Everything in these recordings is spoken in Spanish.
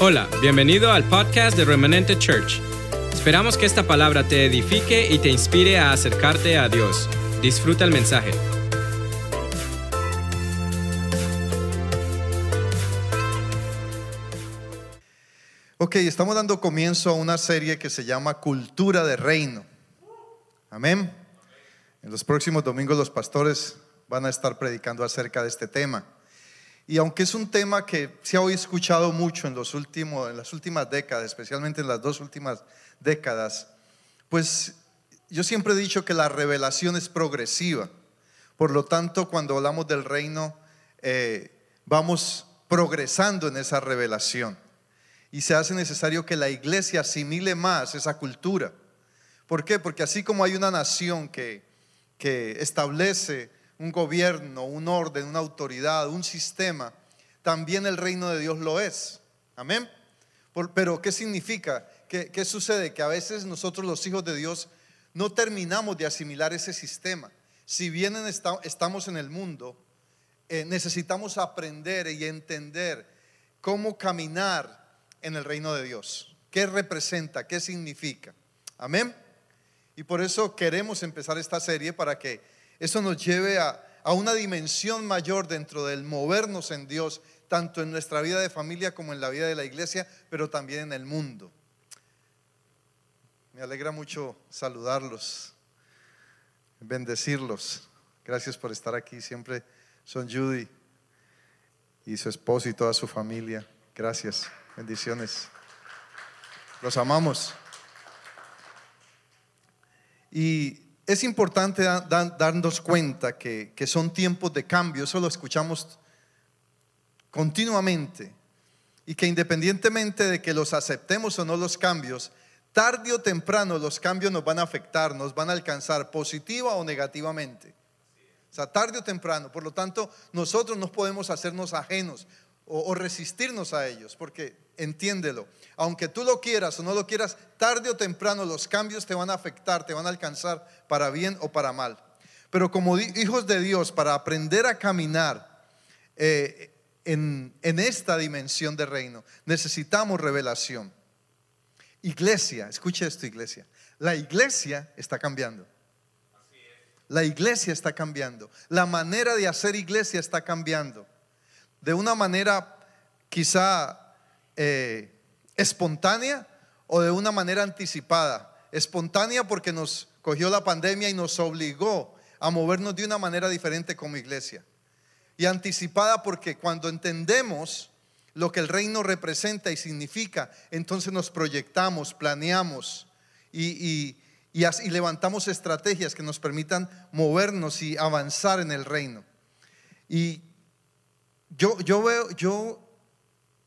Hola, bienvenido al podcast de Remanente Church. Esperamos que esta palabra te edifique y te inspire a acercarte a Dios. Disfruta el mensaje. Ok, estamos dando comienzo a una serie que se llama Cultura de Reino. Amén. En los próximos domingos los pastores van a estar predicando acerca de este tema. Y aunque es un tema que se ha escuchado mucho en, los últimos, en las últimas décadas, especialmente en las dos últimas décadas, pues yo siempre he dicho que la revelación es progresiva. Por lo tanto, cuando hablamos del reino, eh, vamos progresando en esa revelación. Y se hace necesario que la iglesia asimile más esa cultura. ¿Por qué? Porque así como hay una nación que, que establece un gobierno, un orden, una autoridad, un sistema, también el reino de Dios lo es. Amén. Pero ¿qué significa? ¿Qué, sucede? Que a veces nosotros los hijos de Dios no terminamos de asimilar ese sistema. Si bien estamos en el mundo, eh, necesitamos aprender y entender cómo caminar en el reino de Dios. ¿Qué representa? ¿Qué significa? Amén. Y por eso queremos empezar esta serie para que eso nos lleve a, una dimensión mayor dentro del movernos en Dios, tanto en nuestra vida de familia como en la vida de la iglesia, pero también en el mundo. Me alegra mucho saludarlos, bendecirlos. Gracias por estar aquí. Siempre son Judy y su esposo y toda su familia. Gracias. Bendiciones. Los amamos. Y es importante darnos cuenta que, son tiempos de cambio, eso lo escuchamos continuamente, y que independientemente de que los aceptemos o no los cambios, tarde o temprano los cambios nos van a afectar, nos van a alcanzar positiva o negativamente. O sea, tarde o temprano. Por lo tanto, nosotros no podemos hacernos ajenos o, resistirnos a ellos, porque entiéndelo, aunque tú lo quieras o no lo quieras, tarde o temprano los cambios te van a afectar, te van a alcanzar para bien o para mal. Pero como hijos de Dios, para aprender a caminar eh, en, en esta dimensión de reino, necesitamos revelación. Iglesia, escuche esto iglesia, la iglesia está cambiando. La iglesia está cambiando. La manera de hacer iglesia está cambiando de una manera quizá eh, espontánea o de una manera anticipada. Espontánea porque nos cogió la pandemia y nos obligó a movernos de una manera diferente como iglesia. Y anticipada porque cuando entendemos lo que el reino representa y significa, entonces nos proyectamos, planeamos y, y levantamos estrategias que nos permitan movernos y avanzar en el reino. Y yo, yo veo, yo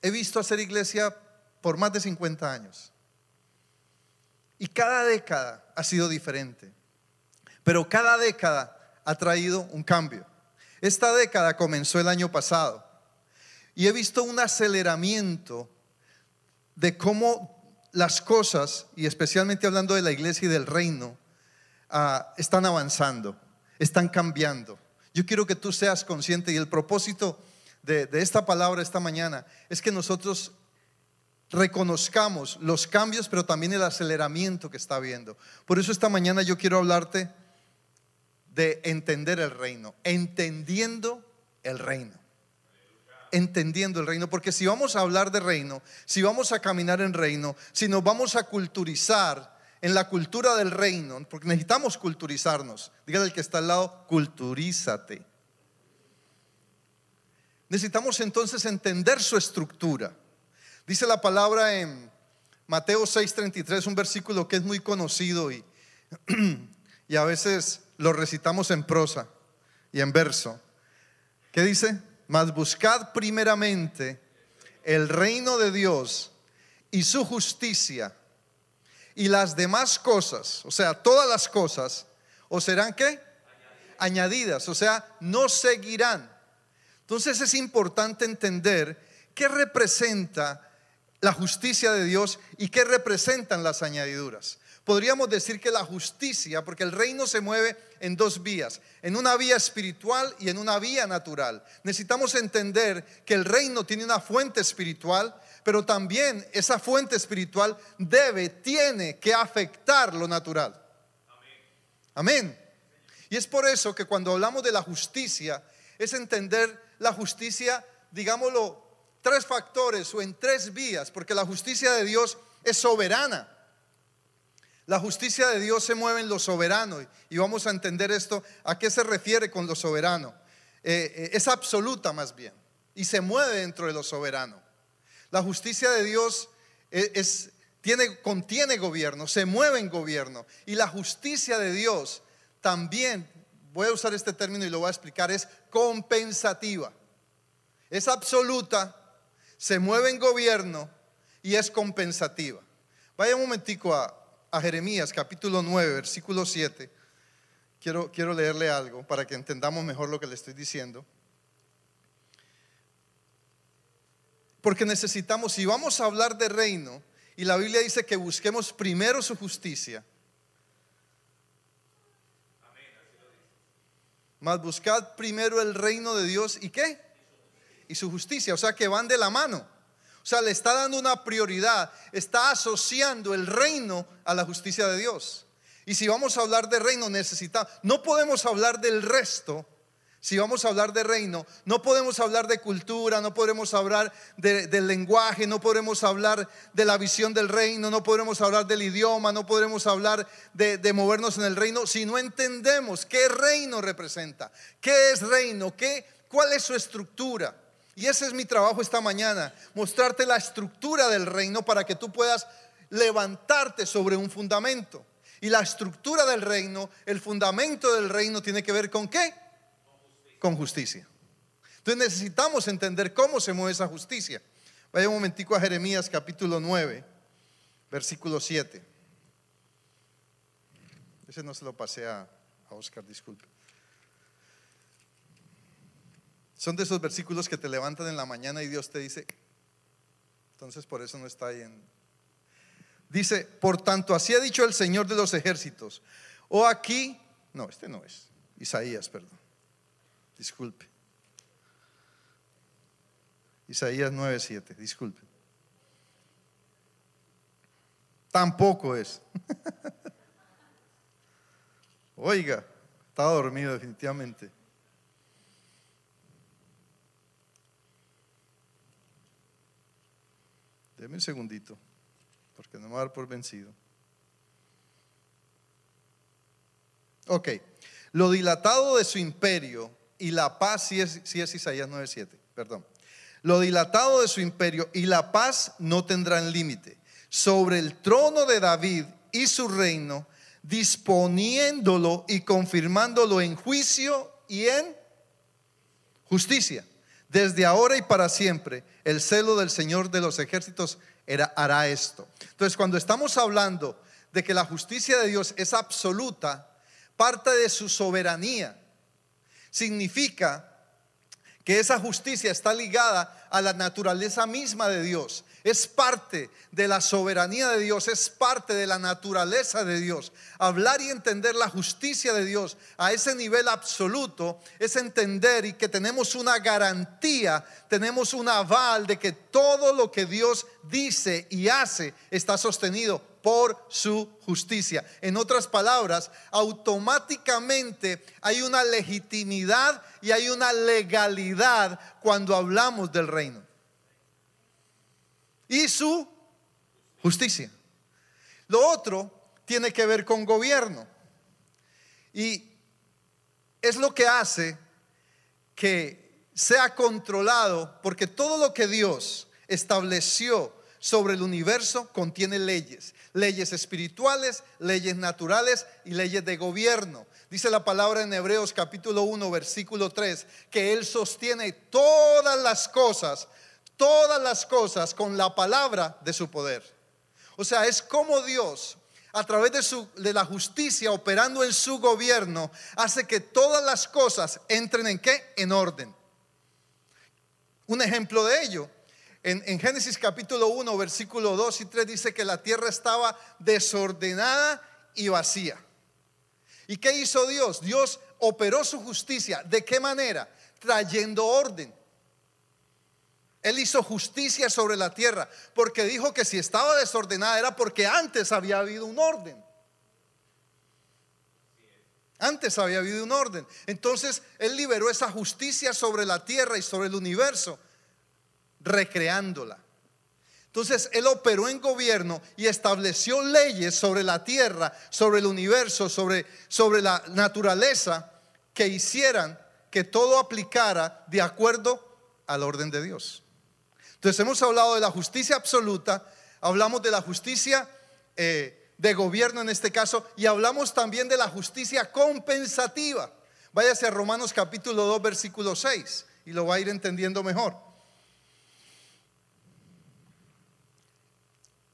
he visto hacer iglesia por más de 50 años. Y cada década ha sido diferente. Pero cada década ha traído un cambio. Esta década comenzó el año pasado. Y he visto un aceleramiento de cómo las cosas, y especialmente hablando de la iglesia y del reino, ah, están avanzando, están cambiando. Yo quiero que tú seas consciente y el propósito de, esta palabra esta mañana es que nosotros reconozcamos los cambios, pero también el aceleramiento que está habiendo. Por eso esta mañana yo quiero hablarte de entender el reino, entendiendo el reino. Entendiendo el reino, porque si vamos a hablar de reino, si vamos a caminar en reino, si nos vamos a culturizar en la cultura del reino, porque necesitamos culturizarnos, dígale al que está al lado, culturízate. Necesitamos entonces entender su estructura. Dice la palabra en Mateo 6:33, un versículo que es muy conocido y, y a veces lo recitamos en prosa y en verso. ¿Qué dice? Mas buscad primeramente el reino de Dios y su justicia y las demás cosas, o sea, todas las cosas, o serán qué? Añadidas, o sea, no seguirán. Entonces es importante entender qué representa la justicia de Dios y qué representan las añadiduras. Podríamos decir que la justicia, porque el reino se mueve en dos vías, en una vía espiritual y en una vía natural. Necesitamos entender que el reino tiene una fuente espiritual, pero también esa fuente espiritual debe, tiene que afectar lo natural. Amén. Y es por eso que cuando hablamos de la justicia, es entender la justicia, digámoslo, tres factores o en tres vías, porque la justicia de Dios es soberana. La justicia de Dios se mueve en lo soberano y vamos a entender esto, a qué se refiere con lo soberano. Eh, eh, es absoluta más bien y se mueve dentro de lo soberano. La justicia de Dios eh, es, tiene, contiene gobierno, se mueve en gobierno y la justicia de Dios también, voy a usar este término y lo voy a explicar, es compensativa. Es absoluta, se mueve en gobierno y es compensativa. Vaya un momentico a, Jeremías capítulo 9, versículo 7. Quiero, quiero leerle algo para que entendamos mejor lo que le estoy diciendo. Porque necesitamos, si vamos a hablar de reino, y la Biblia dice que busquemos primero su justicia, más buscad primero el reino de Dios y qué? Y su justicia, o sea que van de la mano. O sea, le está dando una prioridad, está asociando el reino a la justicia de Dios. Y si vamos a hablar de reino, necesitamos, no podemos hablar del resto. Si vamos a hablar de reino, no podemos hablar de cultura, no podemos hablar del lenguaje, no podemos hablar de la visión del reino, no podemos hablar del idioma, no podemos hablar de, de movernos en el reino si no entendemos qué reino representa, qué es reino, qué, cuál es su estructura. Y ese es mi trabajo esta mañana, mostrarte la estructura del reino para que tú puedas levantarte sobre un fundamento. Y la estructura del reino, el fundamento del reino tiene que ver con qué? Con justicia. Entonces necesitamos entender cómo se mueve esa justicia. Vaya un momentico a Jeremías capítulo 9, versículo 7. Ese no se lo pasé a, Oscar, disculpe. Son de esos versículos que te levantan en la mañana y Dios te dice, entonces por eso no está ahí en... Dice, por tanto, así ha dicho el Señor de los ejércitos. O aquí, no, este no es, Isaías, perdón. Disculpe. Isaías 9:7, disculpe. Tampoco es. Oiga, estaba dormido definitivamente. Deme un segundito, porque no me va a dar por vencido. Ok, lo dilatado de su imperio y la paz, si es, si es Isaías 9:7, perdón. Lo dilatado de su imperio y la paz no tendrán límite. Sobre el trono de David y su reino, disponiéndolo y confirmándolo en juicio y en justicia desde ahora y para siempre, el celo del Señor de los ejércitos hará esto. Entonces, cuando estamos hablando de que la justicia de Dios es absoluta, parte de su soberanía. Significa que esa justicia está ligada a la naturaleza misma de Dios es parte de la soberanía de Dios, es parte de la naturaleza de Dios. Hablar y entender la justicia de Dios a ese nivel absoluto es entender y que tenemos una garantía, tenemos un aval de que todo lo que Dios dice y hace está sostenido por su justicia. En otras palabras, automáticamente hay una legitimidad y hay una legalidad cuando hablamos del reino y su justicia. Lo otro tiene que ver con gobierno. Y es lo que hace que sea controlado, porque todo lo que Dios estableció sobre el universo contiene leyes, leyes espirituales, leyes naturales y leyes de gobierno. Dice la palabra en Hebreos capítulo 1, versículo 3, que Él sostiene todas las cosas todas las cosas con la palabra de su poder. O sea, es como Dios, a través de, su, de la justicia, operando en su gobierno, hace que todas las cosas entren en qué? En orden. Un ejemplo de ello En, Génesis capítulo 1, versículo 2 y 3 dice que la tierra estaba desordenada y vacía. ¿Y qué hizo Dios? Dios operó su justicia. ¿De qué manera? Trayendo orden. Él hizo justicia sobre la tierra porque dijo que si estaba desordenada era porque antes había habido un orden. Antes había habido un orden. Entonces Él liberó esa justicia sobre la tierra y sobre el universo, recreándola. Entonces Él operó en gobierno y estableció leyes sobre la tierra, sobre el universo, sobre, sobre la naturaleza, que hicieran que todo aplicara de acuerdo al orden de Dios. Entonces hemos hablado de la justicia absoluta, hablamos de la justicia eh, de gobierno en este caso, y hablamos también de la justicia compensativa. Váyase a Romanos capítulo 2, versículo 6, y lo va a ir entendiendo mejor.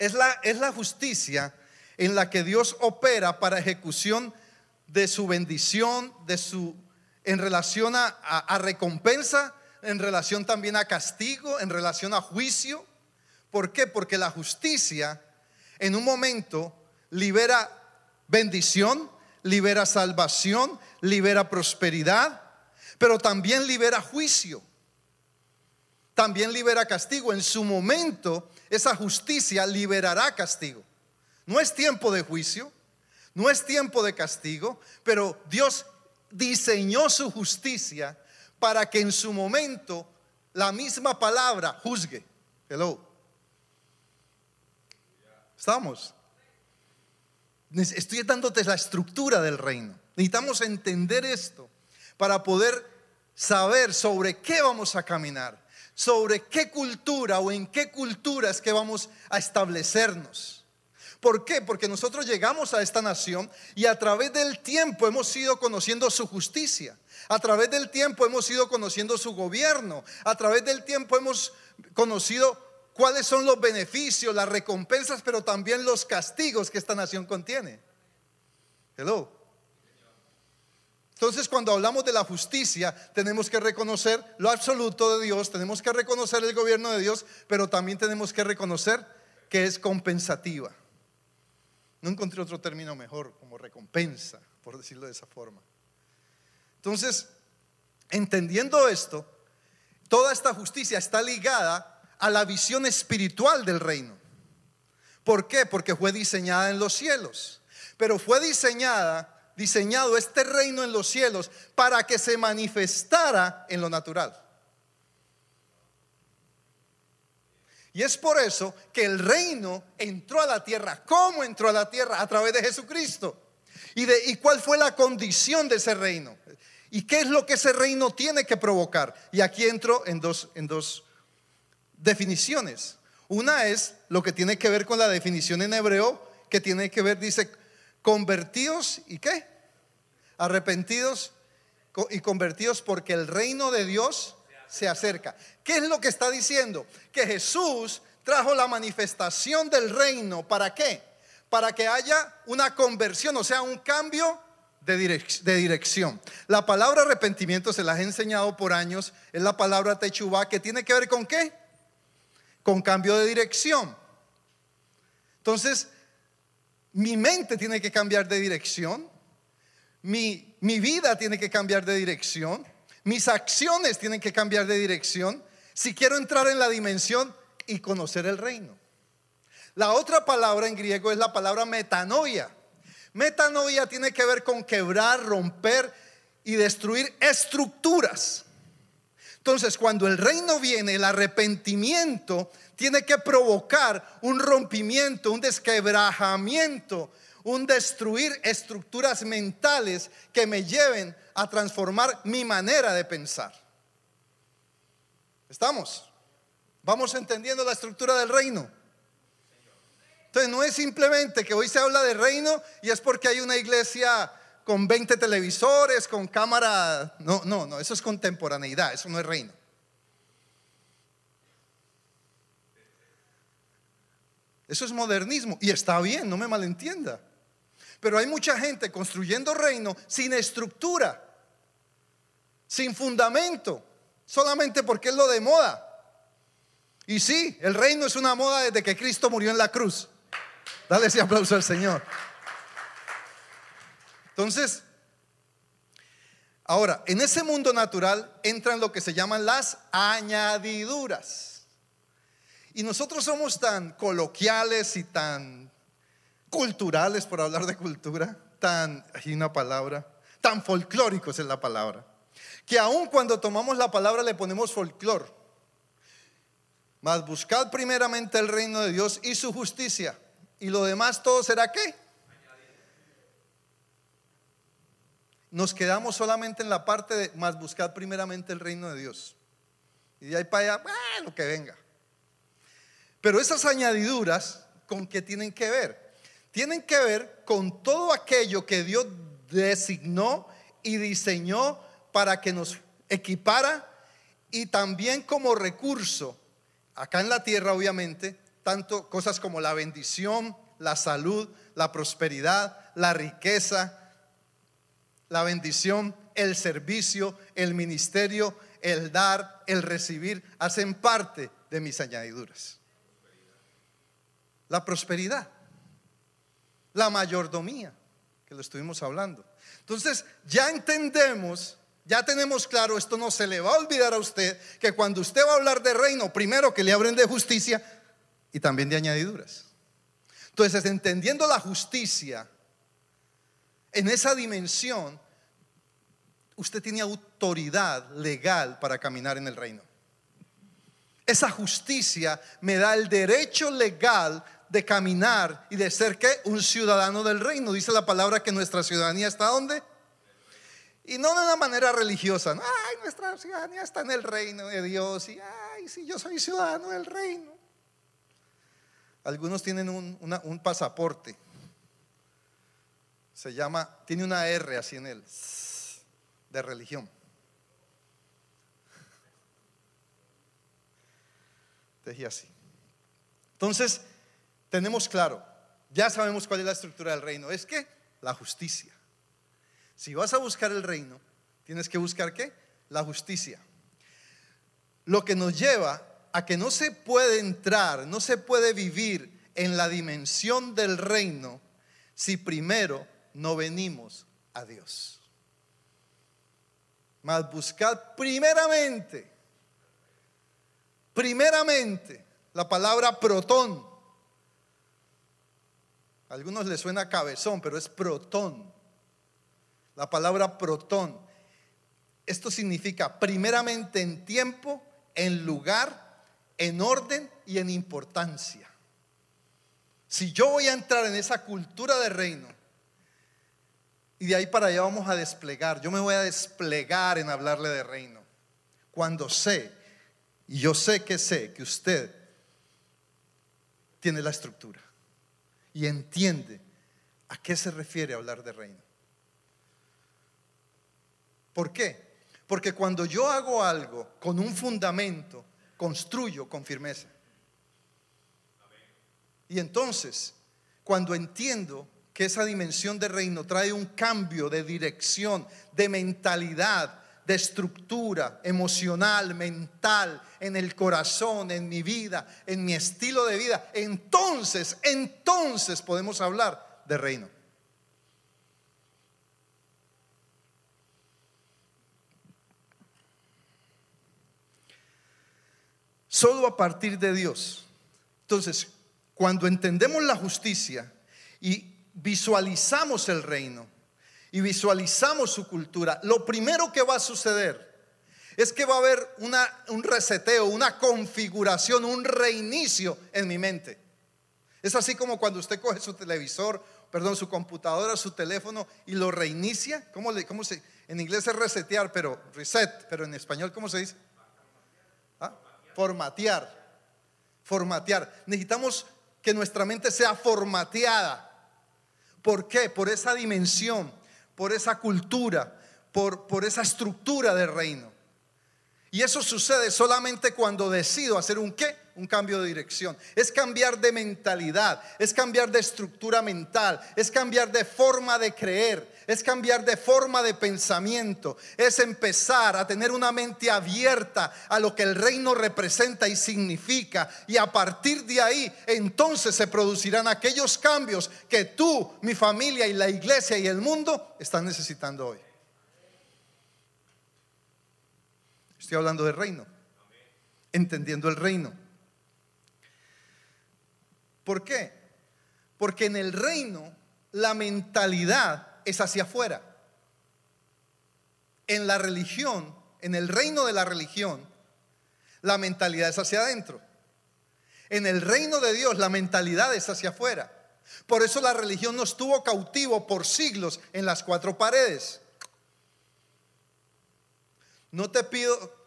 Es la, es la justicia en la que Dios opera para ejecución de su bendición, de su en relación a, a recompensa, en relación también a castigo, en relación a juicio. ¿Por qué? Porque la justicia en un momento libera bendición, libera salvación, libera prosperidad, pero también libera juicio. También libera castigo. En su momento, esa justicia liberará castigo. No es tiempo de juicio, no es tiempo de castigo, pero Dios diseñó su justicia para que en su momento la misma palabra juzgue. Hello. ¿Estamos? Estoy dándote la estructura del reino. Necesitamos entender esto para poder saber sobre qué vamos a caminar, sobre qué cultura o en qué cultura es que vamos a establecernos. ¿Por qué? Porque nosotros llegamos a esta nación y a través del tiempo hemos ido conociendo su justicia. A través del tiempo hemos ido conociendo su gobierno. A través del tiempo hemos conocido cuáles son los beneficios, las recompensas, pero también los castigos que esta nación contiene. Hello. Entonces, cuando hablamos de la justicia, tenemos que reconocer lo absoluto de Dios, tenemos que reconocer el gobierno de Dios, pero también tenemos que reconocer que es compensativa. No encontré otro término mejor, como recompensa, por decirlo de esa forma. Entonces, entendiendo esto, toda esta justicia está ligada a la visión espiritual del reino. ¿Por qué? Porque fue diseñada en los cielos. Pero fue diseñada, diseñado este reino en los cielos para que se manifestara en lo natural. Y es por eso que el reino entró a la tierra. ¿Cómo entró a la tierra? A través de Jesucristo. ¿Y, de, y cuál fue la condición de ese reino? ¿Y qué es lo que ese reino tiene que provocar? Y aquí entro en dos, en dos definiciones. Una es lo que tiene que ver con la definición en hebreo, que tiene que ver, dice, convertidos y qué? Arrepentidos y convertidos porque el reino de Dios se acerca. ¿Qué es lo que está diciendo? Que Jesús trajo la manifestación del reino. ¿Para qué? Para que haya una conversión, o sea, un cambio de, dirección. La palabra arrepentimiento se las he enseñado por años, es la palabra techubá, que tiene que ver con qué? con cambio de dirección. Entonces, mi mente tiene que cambiar de dirección, mi, mi, vida tiene que cambiar de dirección, mis acciones tienen que cambiar de dirección si quiero entrar en la dimensión y conocer el reino. La otra palabra en griego es la palabra metanoia. Metanoia tiene que ver con quebrar, romper y destruir estructuras. Entonces, cuando el reino viene, el arrepentimiento tiene que provocar un rompimiento, un desquebrajamiento, un destruir estructuras mentales que me lleven a transformar mi manera de pensar. ¿Estamos? Vamos entendiendo la estructura del reino. Entonces no es simplemente que hoy se habla de reino y es porque hay una iglesia con 20 televisores, con cámara. No, no, no, eso es contemporaneidad, eso no es reino. Eso es modernismo y está bien, no me malentienda. Pero hay mucha gente construyendo reino sin estructura, sin fundamento, solamente porque es lo de moda. Y sí, el reino es una moda desde que Cristo murió en la cruz. Dale ese aplauso al Señor. Entonces, ahora, en ese mundo natural entran lo que se llaman las añadiduras. Y nosotros somos tan coloquiales y tan culturales, por hablar de cultura, tan, hay una palabra, tan folclóricos es la palabra, que aun cuando tomamos la palabra le ponemos folclor. Mas buscad primeramente el reino de Dios y su justicia, y lo demás todo será qué? Nos quedamos solamente en la parte de más buscad primeramente el reino de Dios. Y de ahí para allá, lo que venga. Pero esas añadiduras, ¿con qué tienen que ver? Tienen que ver con todo aquello que Dios designó y diseñó para que nos equipara y también como recurso, acá en la tierra obviamente, tanto cosas como la bendición, la salud, la prosperidad, la riqueza, la bendición, el servicio, el ministerio, el dar, el recibir, hacen parte de mis añadiduras. La prosperidad, la mayordomía, que lo estuvimos hablando. Entonces, ya entendemos, ya tenemos claro, esto no se le va a olvidar a usted, que cuando usted va a hablar de reino, primero que le abren de justicia y también de añadiduras. Entonces, entendiendo la justicia, en esa dimensión, usted tiene autoridad legal para caminar en el reino. Esa justicia me da el derecho legal de caminar y de ser que un ciudadano del reino. Dice la palabra que nuestra ciudadanía está donde? Y no de una manera religiosa. Ay, nuestra ciudadanía está en el reino de Dios. Y ay, si yo soy ciudadano del reino. Algunos tienen un pasaporte se llama, tiene una R así en él, de religión. Dejé así. Entonces, tenemos claro, ya sabemos cuál es la estructura del reino. Es que la justicia. Si vas a buscar el reino, tienes que buscar qué? La justicia. Lo que nos lleva a que no se puede entrar, no se puede vivir en la dimensión del reino si primero no venimos a Dios. Mas buscad primeramente, primeramente, la palabra protón. A algunos les suena cabezón, pero es protón. La palabra protón. Esto significa primeramente en tiempo, en lugar, en orden y en importancia. Si yo voy a entrar en esa cultura de reino, y de ahí para allá vamos a desplegar. Yo me voy a desplegar en hablarle de reino. Cuando sé, y yo sé que sé que usted tiene la estructura y entiende a qué se refiere hablar de reino. ¿Por qué? Porque cuando yo hago algo con un fundamento, construyo con firmeza. Y entonces, cuando entiendo que esa dimensión de reino trae un cambio de dirección, de mentalidad, de estructura emocional, mental, en el corazón, en mi vida, en mi estilo de vida, entonces, entonces podemos hablar de reino. Solo a partir de Dios. Entonces, cuando entendemos la justicia y visualizamos el reino y visualizamos su cultura, lo primero que va a suceder es que va a haber un reseteo, una configuración, un reinicio en mi mente. Es así como cuando usted coge su televisor, perdón, su computadora, su teléfono y lo reinicia. ¿Cómo, le, cómo se, en inglés es resetear, pero reset, pero en español, ¿cómo se dice? ¿Ah? Formatear. Formatear. Necesitamos que nuestra mente sea formateada ¿Por qué? Por esa dimensión, por esa cultura, por, por esa estructura del reino. Y eso sucede solamente cuando decido hacer un qué? Un cambio de dirección. Es cambiar de mentalidad, es cambiar de estructura mental, es cambiar de forma de creer, es cambiar de forma de pensamiento, es empezar a tener una mente abierta a lo que el reino representa y significa. Y a partir de ahí, entonces se producirán aquellos cambios que tú, mi familia y la iglesia y el mundo están necesitando hoy. Estoy hablando del reino, entendiendo el reino. ¿Por qué? Porque en el reino la mentalidad es hacia afuera. En la religión, en el reino de la religión, la mentalidad es hacia adentro. En el reino de Dios la mentalidad es hacia afuera. Por eso la religión no estuvo cautivo por siglos en las cuatro paredes. No te pido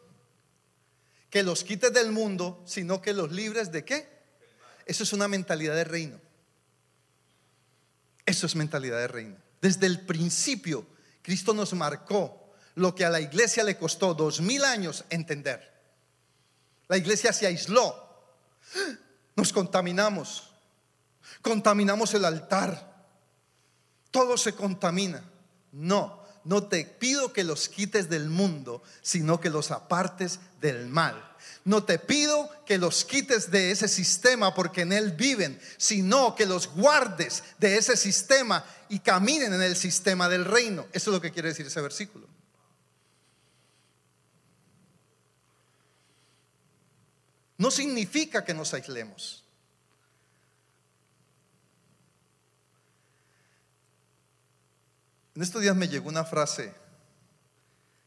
que los quites del mundo, sino que los libres de qué? Eso es una mentalidad de reino. Eso es mentalidad de reino. Desde el principio, Cristo nos marcó lo que a la iglesia le costó dos mil años entender. La iglesia se aisló, nos contaminamos, contaminamos el altar, todo se contamina. No, no te pido que los quites del mundo, sino que los apartes del mal. No te pido que los quites de ese sistema porque en él viven, sino que los guardes de ese sistema y caminen en el sistema del reino. Eso es lo que quiere decir ese versículo. No significa que nos aislemos. En estos días me llegó una frase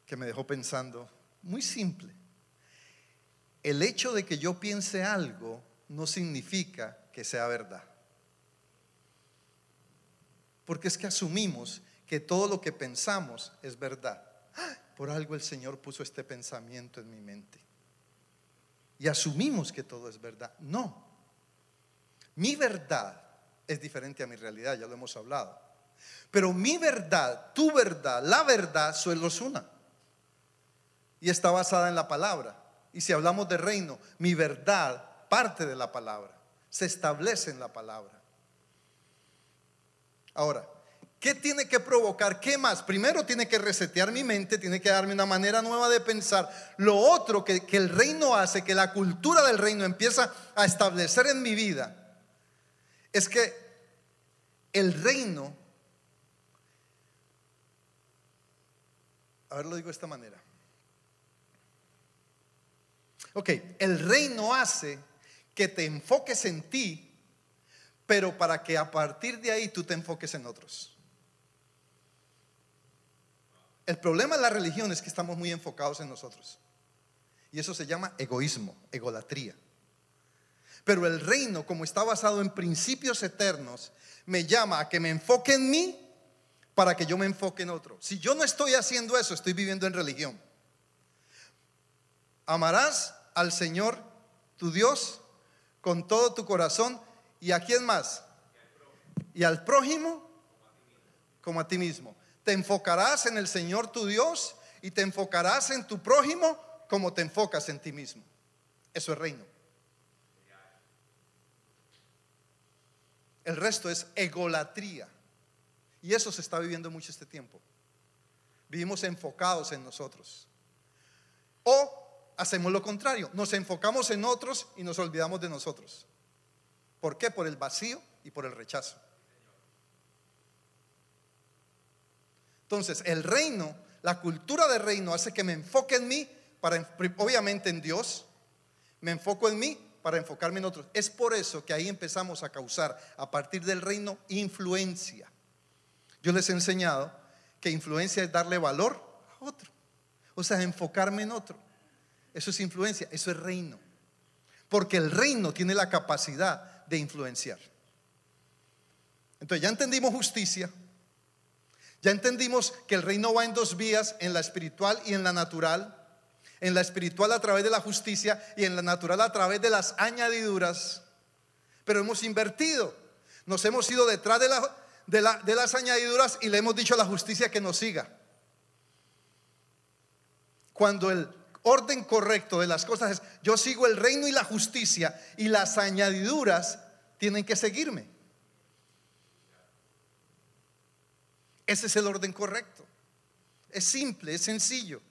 que me dejó pensando, muy simple. El hecho de que yo piense algo no significa que sea verdad. Porque es que asumimos que todo lo que pensamos es verdad. Por algo el Señor puso este pensamiento en mi mente. Y asumimos que todo es verdad. No. Mi verdad es diferente a mi realidad, ya lo hemos hablado. Pero mi verdad, tu verdad, la verdad solo es una. Y está basada en la palabra. Y si hablamos de reino, mi verdad parte de la palabra. Se establece en la palabra. Ahora, ¿qué tiene que provocar? ¿Qué más? Primero tiene que resetear mi mente, tiene que darme una manera nueva de pensar. Lo otro que, que el reino hace, que la cultura del reino empieza a establecer en mi vida, es que el reino A ver, lo digo de esta manera. Ok, el reino hace que te enfoques en ti, pero para que a partir de ahí tú te enfoques en otros. El problema de la religión es que estamos muy enfocados en nosotros. Y eso se llama egoísmo, egolatría. Pero el reino, como está basado en principios eternos, me llama a que me enfoque en mí para que yo me enfoque en otro. Si yo no estoy haciendo eso, estoy viviendo en religión. Amarás al Señor, tu Dios, con todo tu corazón. ¿Y a quién más? Y al prójimo como a ti mismo. Te enfocarás en el Señor tu Dios y te enfocarás en tu prójimo como te enfocas en ti mismo. Eso es reino. El resto es egolatría. Y eso se está viviendo mucho este tiempo. Vivimos enfocados en nosotros. O hacemos lo contrario, nos enfocamos en otros y nos olvidamos de nosotros. ¿Por qué? Por el vacío y por el rechazo. Entonces, el reino, la cultura del reino hace que me enfoque en mí, para, obviamente en Dios, me enfoco en mí para enfocarme en otros. Es por eso que ahí empezamos a causar, a partir del reino, influencia. Yo les he enseñado que influencia es darle valor a otro. O sea, enfocarme en otro. Eso es influencia, eso es reino. Porque el reino tiene la capacidad de influenciar. Entonces ya entendimos justicia. Ya entendimos que el reino va en dos vías, en la espiritual y en la natural. En la espiritual a través de la justicia y en la natural a través de las añadiduras. Pero hemos invertido. Nos hemos ido detrás de la, de, las añadiduras y le hemos dicho a la justicia que nos siga. Cuando el, orden correcto de las cosas es, yo sigo el reino y la justicia y las añadiduras tienen que seguirme. Ese es el orden correcto. Es simple, es sencillo.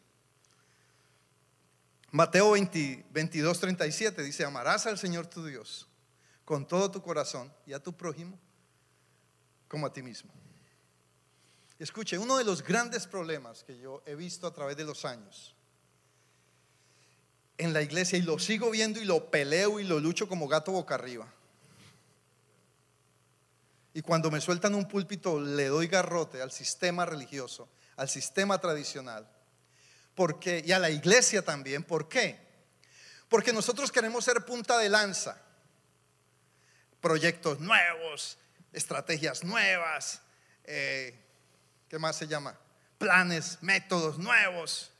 Mateo 22, 37 dice, amarás al Señor tu Dios con todo tu corazón y a tu prójimo como a ti mismo. Escuche, uno de los grandes problemas que yo he visto a través de los años en la iglesia y lo sigo viendo y lo peleo y lo lucho como gato boca arriba. Y cuando me sueltan un púlpito le doy garrote al sistema religioso, al sistema tradicional. porque Y a la iglesia también. ¿Por qué? Porque nosotros queremos ser punta de lanza. Proyectos nuevos, estrategias nuevas, eh, ¿qué más se llama? Planes, métodos nuevos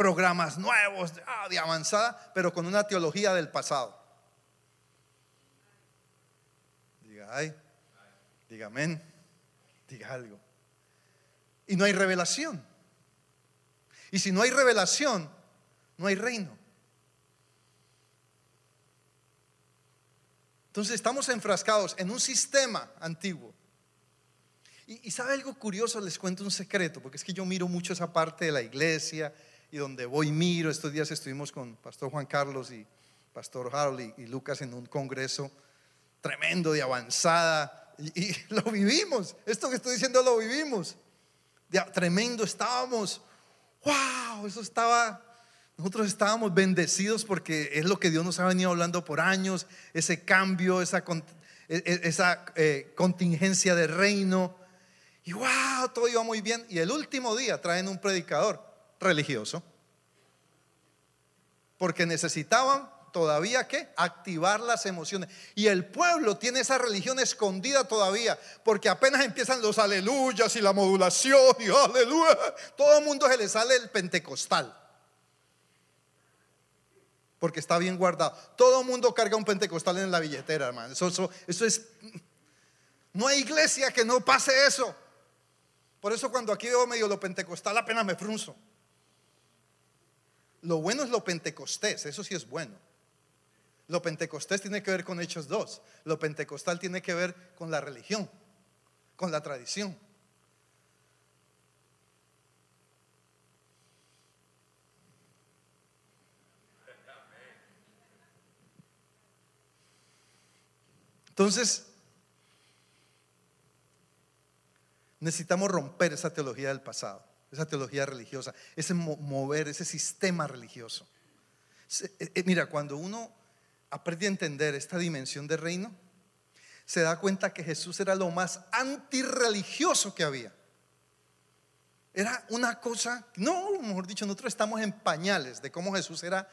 programas nuevos ah, de avanzada, pero con una teología del pasado. Diga, ay, diga amén, diga algo. Y no hay revelación. Y si no hay revelación, no hay reino. Entonces estamos enfrascados en un sistema antiguo. Y, sabe algo curioso, les cuento un secreto, porque es que yo miro mucho esa parte de la iglesia y donde voy miro. Estos días estuvimos con Pastor Juan Carlos y Pastor Harold y, Lucas en un congreso tremendo de avanzada y, lo vivimos. Esto que estoy diciendo lo vivimos. tremendo estábamos. ¡Wow! Eso estaba. Nosotros estábamos bendecidos porque es lo que Dios nos ha venido hablando por años, ese cambio, esa, e, e, eh, contingencia de reino. Y wow, todo iba muy bien. Y el último día traen un predicador religioso. Porque necesitaban todavía que activar las emociones. Y el pueblo tiene esa religión escondida todavía, porque apenas empiezan los aleluyas y la modulación y aleluya, todo el mundo se le sale el pentecostal. Porque está bien guardado. Todo mundo carga un pentecostal en la billetera, hermano. Eso es... No hay iglesia que no pase eso. Por eso cuando aquí veo medio lo pentecostal apenas me frunzo. Lo bueno es lo pentecostés, eso sí es bueno. Lo pentecostés tiene que ver con Hechos 2. Lo pentecostal tiene que ver con la religión, con la tradición. Entonces, necesitamos romper esa teología del pasado esa teología religiosa, ese mover, ese sistema religioso. Eh, eh, mira, cuando uno aprende a entender esta dimensión de reino, se da cuenta que Jesús era lo más antirreligioso que había. Era una cosa, no, mejor dicho, nosotros estamos en pañales de cómo Jesús era,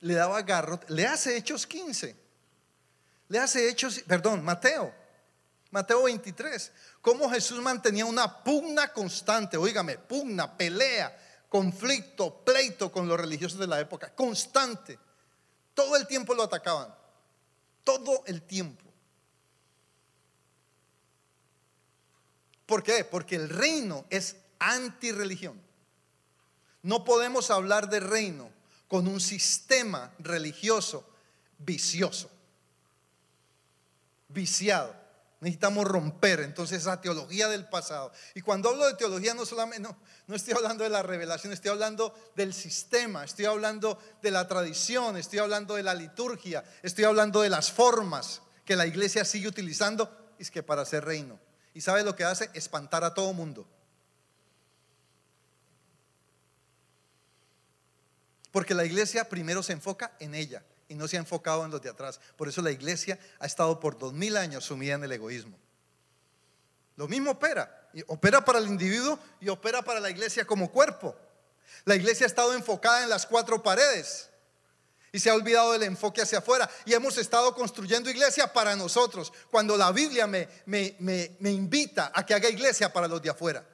le daba garrote, le hace Hechos 15, le hace Hechos, perdón, Mateo, Mateo 23, cómo Jesús mantenía una pugna constante, oígame, pugna, pelea, conflicto, pleito con los religiosos de la época, constante. Todo el tiempo lo atacaban, todo el tiempo. ¿Por qué? Porque el reino es antirreligión. No podemos hablar de reino con un sistema religioso vicioso, viciado. Necesitamos romper entonces esa teología del pasado. Y cuando hablo de teología no solamente no, no estoy hablando de la revelación, estoy hablando del sistema, estoy hablando de la tradición, estoy hablando de la liturgia, estoy hablando de las formas que la iglesia sigue utilizando es que para hacer reino. ¿Y sabe lo que hace? Espantar a todo mundo. Porque la iglesia primero se enfoca en ella y no se ha enfocado en los de atrás. Por eso la iglesia ha estado por dos mil años sumida en el egoísmo. Lo mismo opera. Opera para el individuo y opera para la iglesia como cuerpo. La iglesia ha estado enfocada en las cuatro paredes y se ha olvidado del enfoque hacia afuera. Y hemos estado construyendo iglesia para nosotros, cuando la Biblia me, me, me invita a que haga iglesia para los de afuera.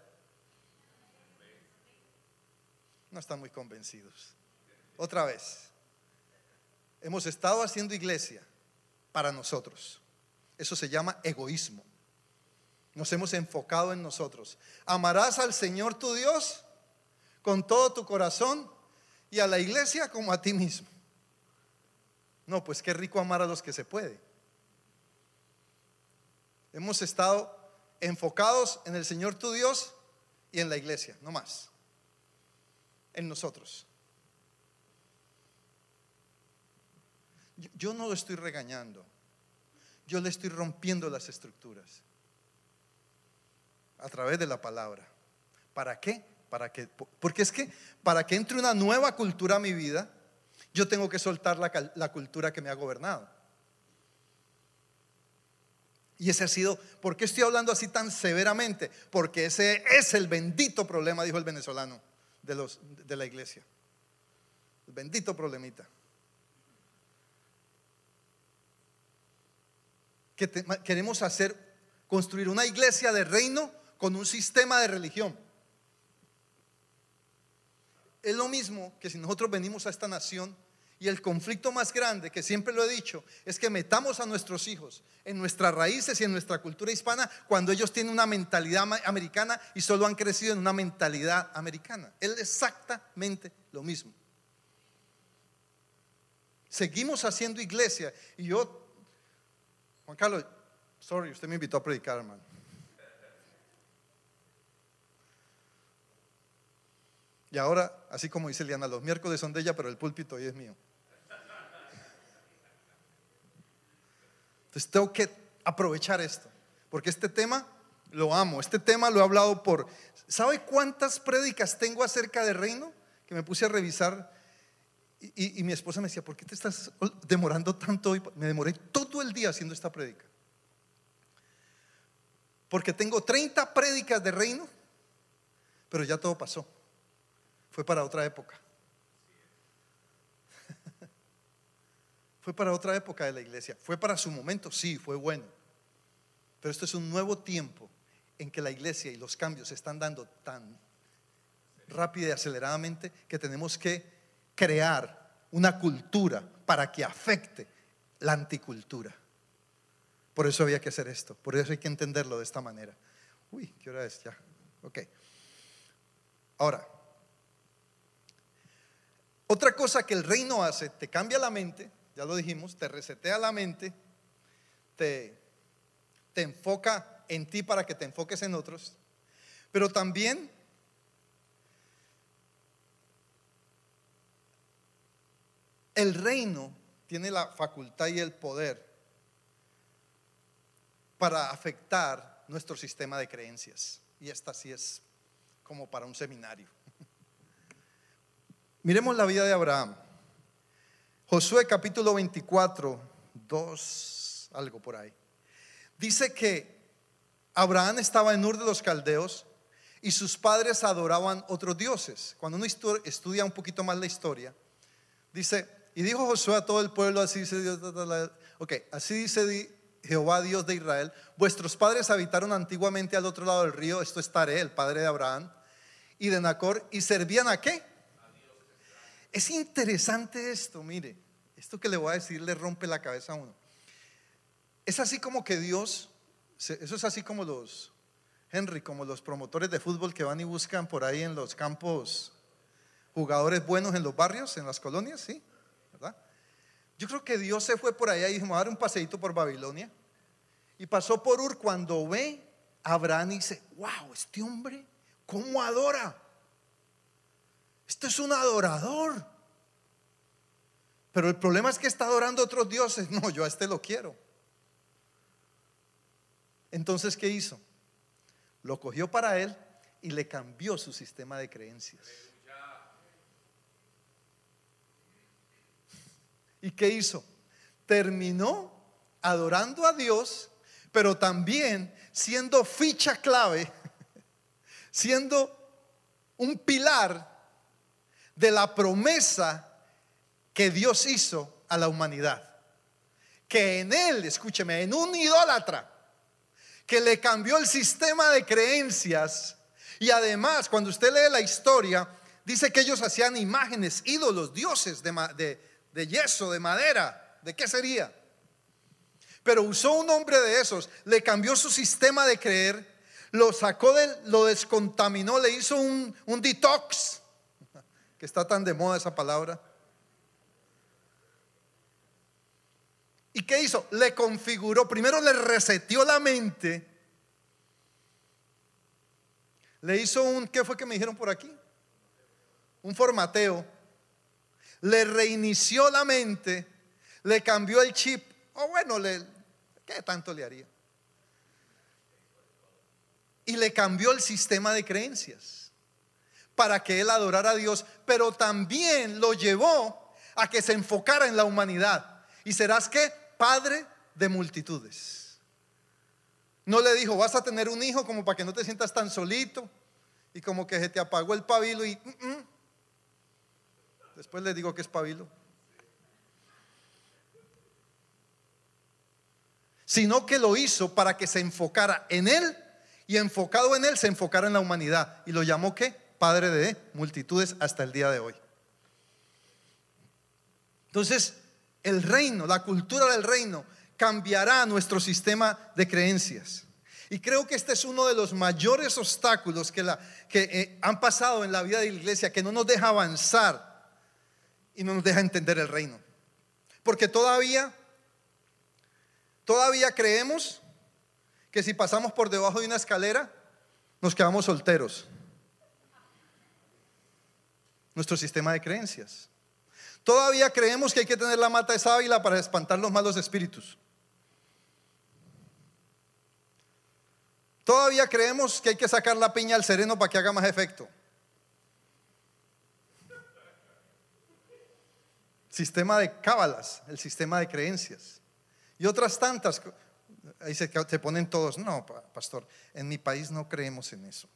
No están muy convencidos. Otra vez hemos estado haciendo iglesia para nosotros. Eso se llama egoísmo. Nos hemos enfocado en nosotros. Amarás al Señor tu Dios con todo tu corazón y a la iglesia como a ti mismo. No, pues qué rico amar a los que se puede. Hemos estado enfocados en el Señor tu Dios y en la iglesia, no más. En nosotros. Yo no lo estoy regañando. Yo le estoy rompiendo las estructuras a través de la palabra. ¿Para qué? Para que, porque es que para que entre una nueva cultura a mi vida, yo tengo que soltar la, la cultura que me ha gobernado. Y ese ha sido, ¿por qué estoy hablando así tan severamente? Porque ese es el bendito problema, dijo el venezolano de, los, de la iglesia. El bendito problemita. Que queremos hacer, construir una iglesia de reino con un sistema de religión. Es lo mismo que si nosotros venimos a esta nación y el conflicto más grande, que siempre lo he dicho, es que metamos a nuestros hijos en nuestras raíces y en nuestra cultura hispana cuando ellos tienen una mentalidad americana y solo han crecido en una mentalidad americana. Es exactamente lo mismo. Seguimos haciendo iglesia y yo, Juan Carlos, sorry, usted me invitó a predicar, hermano. Y ahora, así como dice Liana, los miércoles son de ella, pero el púlpito hoy es mío. Entonces tengo que aprovechar esto, porque este tema lo amo, este tema lo he hablado por... ¿Sabe cuántas prédicas tengo acerca del reino? Que me puse a revisar y, mi esposa me decía, ¿por qué te estás demorando tanto hoy? Me demoré todo el día haciendo esta prédica. Porque tengo 30 prédicas de reino, pero ya todo pasó. Fue para otra época. Fue para otra época de la iglesia. Fue para su momento, sí, fue bueno. Pero esto es un nuevo tiempo en que la iglesia y los cambios se están dando tan rápida y aceleradamente que tenemos que crear una cultura para que afecte la anticultura. Por eso había que hacer esto, por eso hay que entenderlo de esta manera. Uy, ¿qué hora es ya? Ok. Ahora, otra cosa que el reino hace, te cambia la mente, ya lo dijimos, te resetea la mente, te, te enfoca en ti para que te enfoques en otros, pero también el reino tiene la facultad y el poder para afectar nuestro sistema de creencias. Y esta sí es como para un seminario. Miremos la vida de Abraham. Josué capítulo 24, 2, algo por ahí. Dice que Abraham estaba en Ur de los Caldeos y sus padres adoraban otros dioses. Cuando uno estudia un poquito más la historia, dice, y dijo Josué a todo el pueblo, así dice Dios, ok, así dice Jehová Dios de Israel, vuestros padres habitaron antiguamente al otro lado del río, esto es Tare, el padre de Abraham, y de Nacor, y servían a qué? Es interesante esto, mire, esto que le voy a decir le rompe la cabeza a uno. Es así como que Dios, eso es así como los, Henry, como los promotores de fútbol que van y buscan por ahí en los campos jugadores buenos en los barrios, en las colonias, ¿sí? Yo creo que Dios se fue por allá y dijo, a dar un paseíto por Babilonia. Y pasó por Ur cuando ve Abraham y dice, wow, este hombre, ¿cómo adora? Esto es un adorador. Pero el problema es que está adorando a otros dioses. No, yo a este lo quiero. Entonces, ¿qué hizo? Lo cogió para él y le cambió su sistema de creencias. ¿Y qué hizo? Terminó adorando a Dios, pero también siendo ficha clave, siendo un pilar de la promesa que Dios hizo a la humanidad. Que en él, escúcheme, en un idólatra que le cambió el sistema de creencias y además cuando usted lee la historia, dice que ellos hacían imágenes, ídolos, dioses de, de yeso, de madera. ¿De qué sería? Pero usó un hombre de esos, le cambió su sistema de creer, lo sacó, de, lo descontaminó, le hizo un, un detox que está tan de moda esa palabra. ¿Y qué hizo? Le configuró, primero le reseteó la mente. Le hizo un, ¿qué fue que me dijeron por aquí? Un formateo. Le reinició la mente, le cambió el chip. O bueno, le, ¿qué tanto le haría? Y le cambió el sistema de creencias para que él adorara a Dios, pero también lo llevó a que se enfocara en la humanidad. ¿Y serás que Padre de multitudes. No le dijo, vas a tener un hijo como para que no te sientas tan solito y como que se te apagó el pabilo y... Mm, mm". Después le digo que es pabilo. Sino que lo hizo para que se enfocara en él y enfocado en él se enfocara en la humanidad. Y lo llamó que Padre de multitudes hasta el día de hoy. Entonces, el reino, la cultura del reino, cambiará nuestro sistema de creencias. Y creo que este es uno de los mayores obstáculos que, la, que eh, han pasado en la vida de la iglesia, que no nos deja avanzar y no nos deja entender el reino. Porque todavía, todavía creemos que si pasamos por debajo de una escalera, nos quedamos solteros. Nuestro sistema de creencias. Todavía creemos que hay que tener la mata de sábila para espantar los malos espíritus. Todavía creemos que hay que sacar la piña al sereno para que haga más efecto. Sistema de cábalas, el sistema de creencias. Y otras tantas. Ahí se, ponen todos. No, pastor, en mi país no creemos en eso.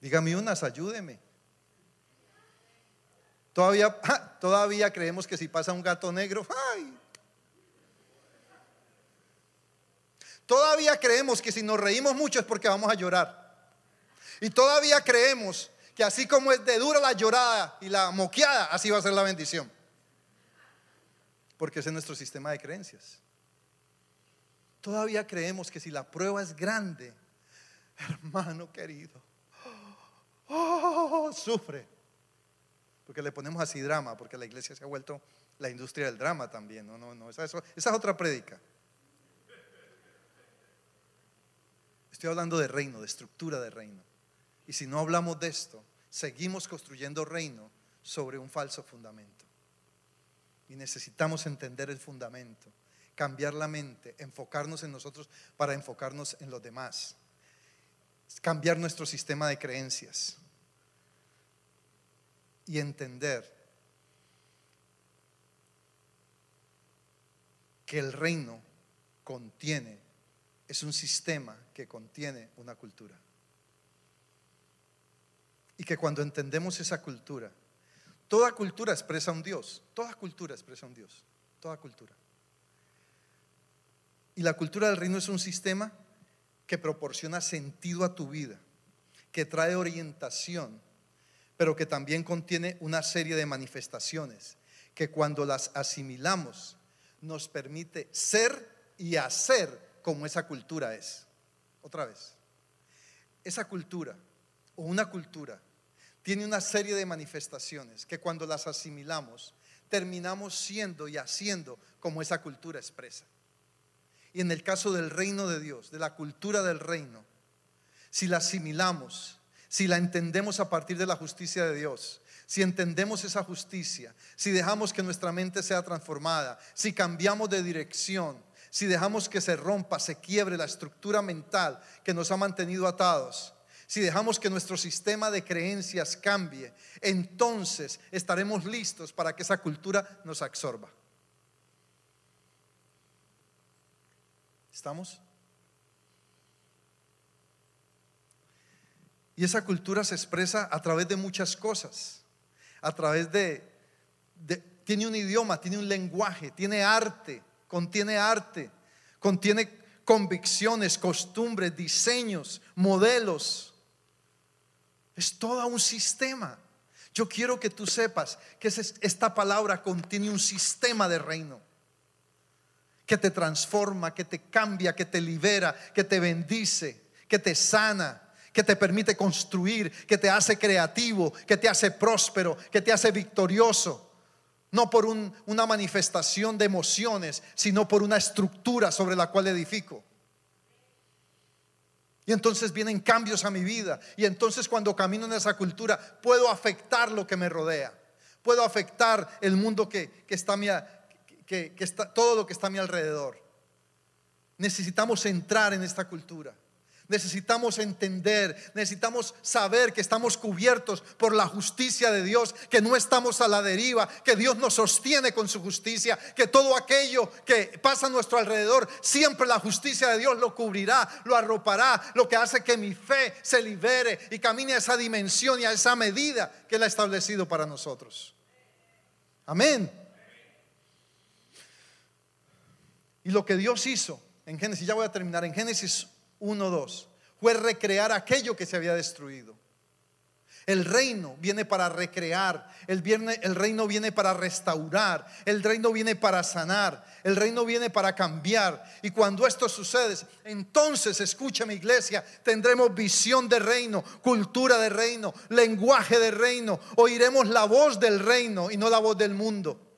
Dígame unas, ayúdeme. Todavía, todavía creemos que si pasa un gato negro, ¡ay! Todavía creemos que si nos reímos mucho es porque vamos a llorar. Y todavía creemos que así como es de dura la llorada y la moqueada, así va a ser la bendición. Porque ese es nuestro sistema de creencias. Todavía creemos que si la prueba es grande, hermano querido, oh, sufre. Porque le ponemos así drama, porque la iglesia se ha vuelto la industria del drama también. No, no, no, esa, esa es otra prédica. Estoy hablando de reino, de estructura de reino. Y si no hablamos de esto, seguimos construyendo reino sobre un falso fundamento. Y necesitamos entender el fundamento, cambiar la mente, enfocarnos en nosotros para enfocarnos en los demás, cambiar nuestro sistema de creencias y entender que el reino contiene, es un sistema que contiene una cultura. Y que cuando entendemos esa cultura, toda cultura expresa un Dios, toda cultura expresa un Dios, toda cultura. Y la cultura del reino es un sistema que proporciona sentido a tu vida, que trae orientación pero que también contiene una serie de manifestaciones que cuando las asimilamos nos permite ser y hacer como esa cultura es. Otra vez, esa cultura o una cultura tiene una serie de manifestaciones que cuando las asimilamos terminamos siendo y haciendo como esa cultura expresa. Y en el caso del reino de Dios, de la cultura del reino, si la asimilamos, si la entendemos a partir de la justicia de Dios, si entendemos esa justicia, si dejamos que nuestra mente sea transformada, si cambiamos de dirección, si dejamos que se rompa, se quiebre la estructura mental que nos ha mantenido atados, si dejamos que nuestro sistema de creencias cambie, entonces estaremos listos para que esa cultura nos absorba. ¿Estamos? Y esa cultura se expresa a través de muchas cosas, a través de, tiene un idioma, tiene un lenguaje, tiene arte, contiene arte, contiene convicciones, costumbres, diseños, modelos. Es todo un sistema. Yo quiero que tú sepas que esta palabra contiene un sistema de reino que te transforma, que te cambia, que te libera, que te bendice, que te sana, que te permite construir, que te hace creativo, que te hace próspero, que te hace victorioso. No por una manifestación de emociones, sino por una estructura sobre la cual edifico. Y entonces vienen cambios a mi vida. Y entonces cuando camino en esa cultura puedo afectar lo que me rodea. Puedo afectar el mundo que, está, que está, todo lo que está a mi alrededor. Necesitamos entrar en esta cultura. Necesitamos entender, necesitamos saber que estamos cubiertos por la justicia de Dios, que no estamos a la deriva, que Dios nos sostiene con su justicia, que todo aquello que pasa a nuestro alrededor, siempre la justicia de Dios lo cubrirá, lo arropará, lo que hace que mi fe se libere y camine a esa dimensión y a esa medida que Él ha establecido para nosotros. Amén. Y lo que Dios hizo en Génesis, ya voy a terminar, en Génesis 1.2, fue recrear aquello que se había destruido. El reino viene para recrear, el, el, reino viene para restaurar, el reino viene para sanar, el reino viene para cambiar. Y cuando esto sucede, entonces, escucha mi iglesia, tendremos visión de reino, cultura de reino, lenguaje de reino, oiremos la voz del reino y no la voz del mundo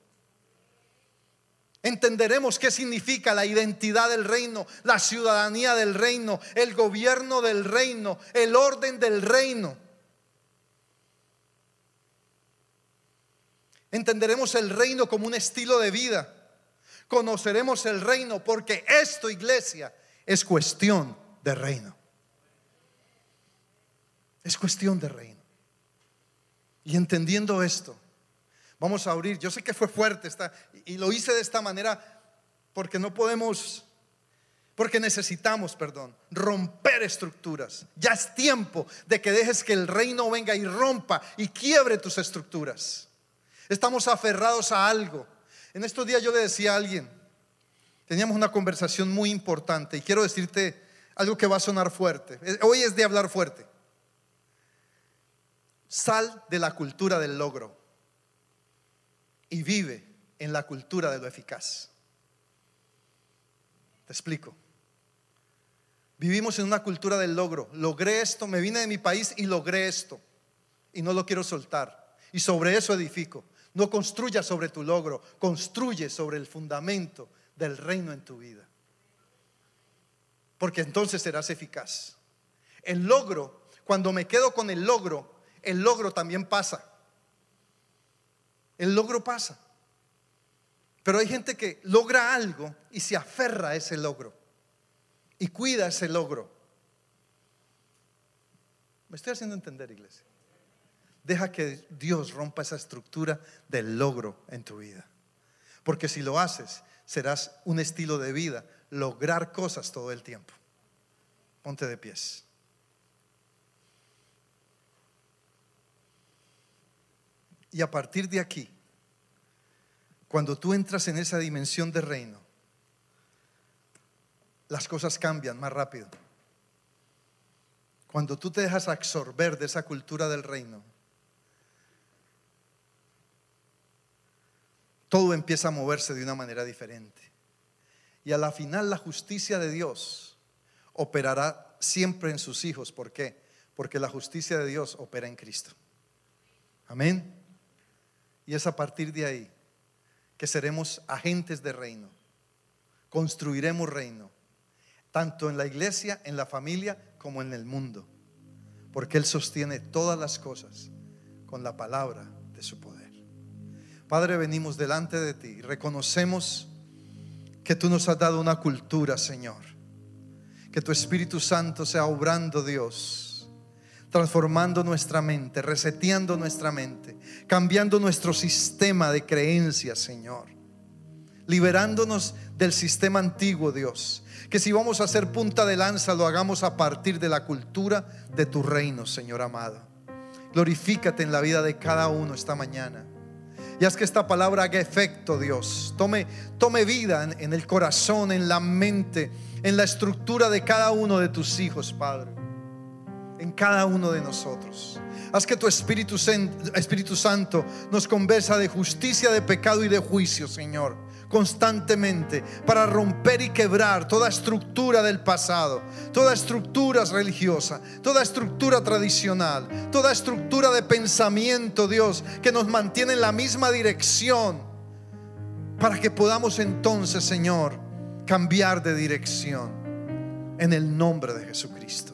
entenderemos qué significa la identidad del reino, la ciudadanía del reino, el gobierno del reino, el orden del reino. Entenderemos el reino como un estilo de vida. Conoceremos el reino porque esto, iglesia, es cuestión de reino. Es cuestión de reino. Y entendiendo esto, Vamos a abrir. Yo sé que fue fuerte esta, y lo hice de esta manera porque no podemos, porque necesitamos, perdón, romper estructuras. Ya es tiempo de que dejes que el reino venga y rompa y quiebre tus estructuras. Estamos aferrados a algo. En estos días yo le decía a alguien, teníamos una conversación muy importante y quiero decirte algo que va a sonar fuerte. Hoy es de hablar fuerte. Sal de la cultura del logro y vive en la cultura de lo eficaz. Te explico. Vivimos en una cultura del logro. Logré esto, me vine de mi país y logré esto. Y no lo quiero soltar. Y sobre eso edifico. No construya sobre tu logro, construye sobre el fundamento del reino en tu vida. Porque entonces serás eficaz. El logro, cuando me quedo con el logro, el logro también pasa. El logro pasa. Pero hay gente que logra algo y se aferra a ese logro y cuida ese logro. Me estoy haciendo entender, iglesia. Deja que Dios rompa esa estructura del logro en tu vida. Porque si lo haces, serás un estilo de vida, lograr cosas todo el tiempo. Ponte de pies. Y a partir de aquí, cuando tú entras en esa dimensión de reino, las cosas cambian más rápido. Cuando tú te dejas absorber de esa cultura del reino, todo empieza a moverse de una manera diferente. Y a la final la justicia de Dios operará siempre en sus hijos. ¿Por qué? Porque la justicia de Dios opera en Cristo. Amén. Y es a partir de ahí que seremos agentes de reino. Construiremos reino, tanto en la iglesia, en la familia, como en el mundo. Porque Él sostiene todas las cosas con la palabra de su poder. Padre, venimos delante de ti y reconocemos que tú nos has dado una cultura, Señor. Que tu Espíritu Santo sea obrando, Dios transformando nuestra mente, reseteando nuestra mente, cambiando nuestro sistema de creencias, Señor. Liberándonos del sistema antiguo, Dios. Que si vamos a hacer punta de lanza, lo hagamos a partir de la cultura de tu reino, Señor amado. Glorifícate en la vida de cada uno esta mañana. Y haz que esta palabra haga efecto, Dios. Tome, tome vida en el corazón, en la mente, en la estructura de cada uno de tus hijos, Padre. En cada uno de nosotros. Haz que tu Espíritu, Santo nos conversa de justicia, de pecado y de juicio, Señor constantemente para romper y quebrar toda estructura del pasado, toda estructura religiosa, toda estructura tradicional, toda estructura de pensamiento, Dios, que nos mantiene en la misma dirección, para que podamos entonces, Señor, cambiar de dirección en el nombre de Jesucristo.